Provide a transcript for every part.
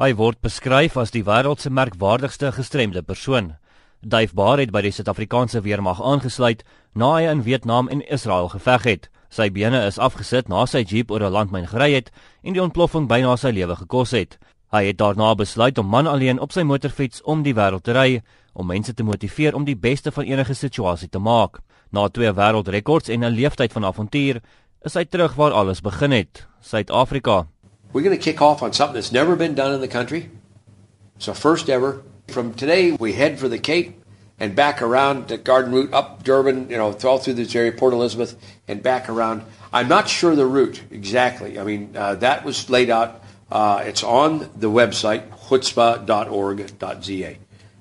Hy word beskryf as die wêreld se merkwaardigste gestremde persoon. Dave Baar het by die Suid-Afrikaanse weermag aangesluit na hy in Vietnam en Israel geveg het. Sy bene is afgesit na sy jeep oor 'n landmyn gery het en die ontploffing byna sy lewe gekos het. Hy het daarna besluit om man alleen op sy motorfiets om die wêreld te ry om mense te motiveer om die beste van enige situasie te maak. Na twee wêreldrekords en 'n leeftyd van avontuur is hy terug waar alles begin het, Suid-Afrika. We're going to kick off on something that's never been done in the country. Our first ever. From today we head for the Cape and back around the Garden Route up Durban, you know, all through this area, Port Elizabeth, and back around. I'm not sure the route exactly. I mean, uh, that was laid out Uh, it's on the website, chutzpah.org.za.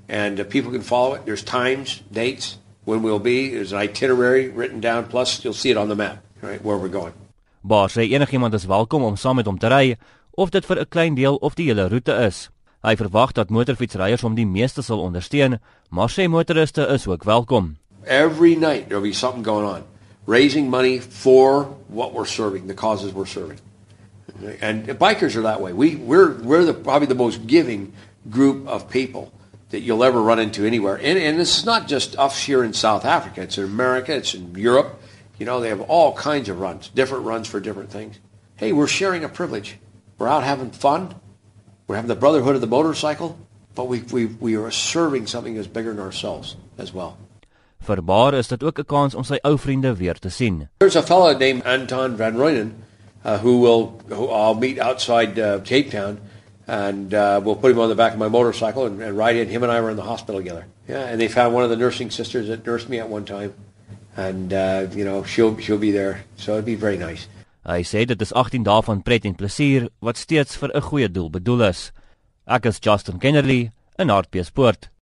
And uh, people can follow it. There's times, dates, when we'll be. There's an itinerary written down, plus you'll see it on the map, right, where we're going. Baas sê enigiemand is welkom om saam met hom te ry, of dit vir 'n klein deel of die hele roete is. Hy verwag dat motorfietsryers hom die meeste sal ondersteun, maar sê motoriste is ook welkom. Every night there'll be something going on, raising money for what we're serving, the causes we're serving. And bikers are that way. We, we're, we're the, probably the most giving group of people that you'll ever run into anywhere. And, and this is not just us here in South Africa. It's in America. It's in Europe. You know, they have all kinds of runs, different runs for different things. Hey, we're sharing a privilege. We're out having fun. We're having the brotherhood of the motorcycle, but we, we, we are serving something that's bigger than ourselves as well. Vir Baar is dit ook 'n kans om sy ou vriende weer te sien. There's a fellow named Anton van Rooyen uh, who will who I'll meet outside uh, Cape Town, and uh, we'll put him on the back of my motorcycle and, and ride in. Him and I were in the hospital together. Yeah, and they found one of the nursing sisters that nursed me at one time, and uh, you know she'll she'll be there, so it'd be very nice. Hy sê dit is 18 dae van pret en plesier wat steeds vir 'n goeie doel bedoel is. Ek is Justin Kennerly in Hartbeespoort.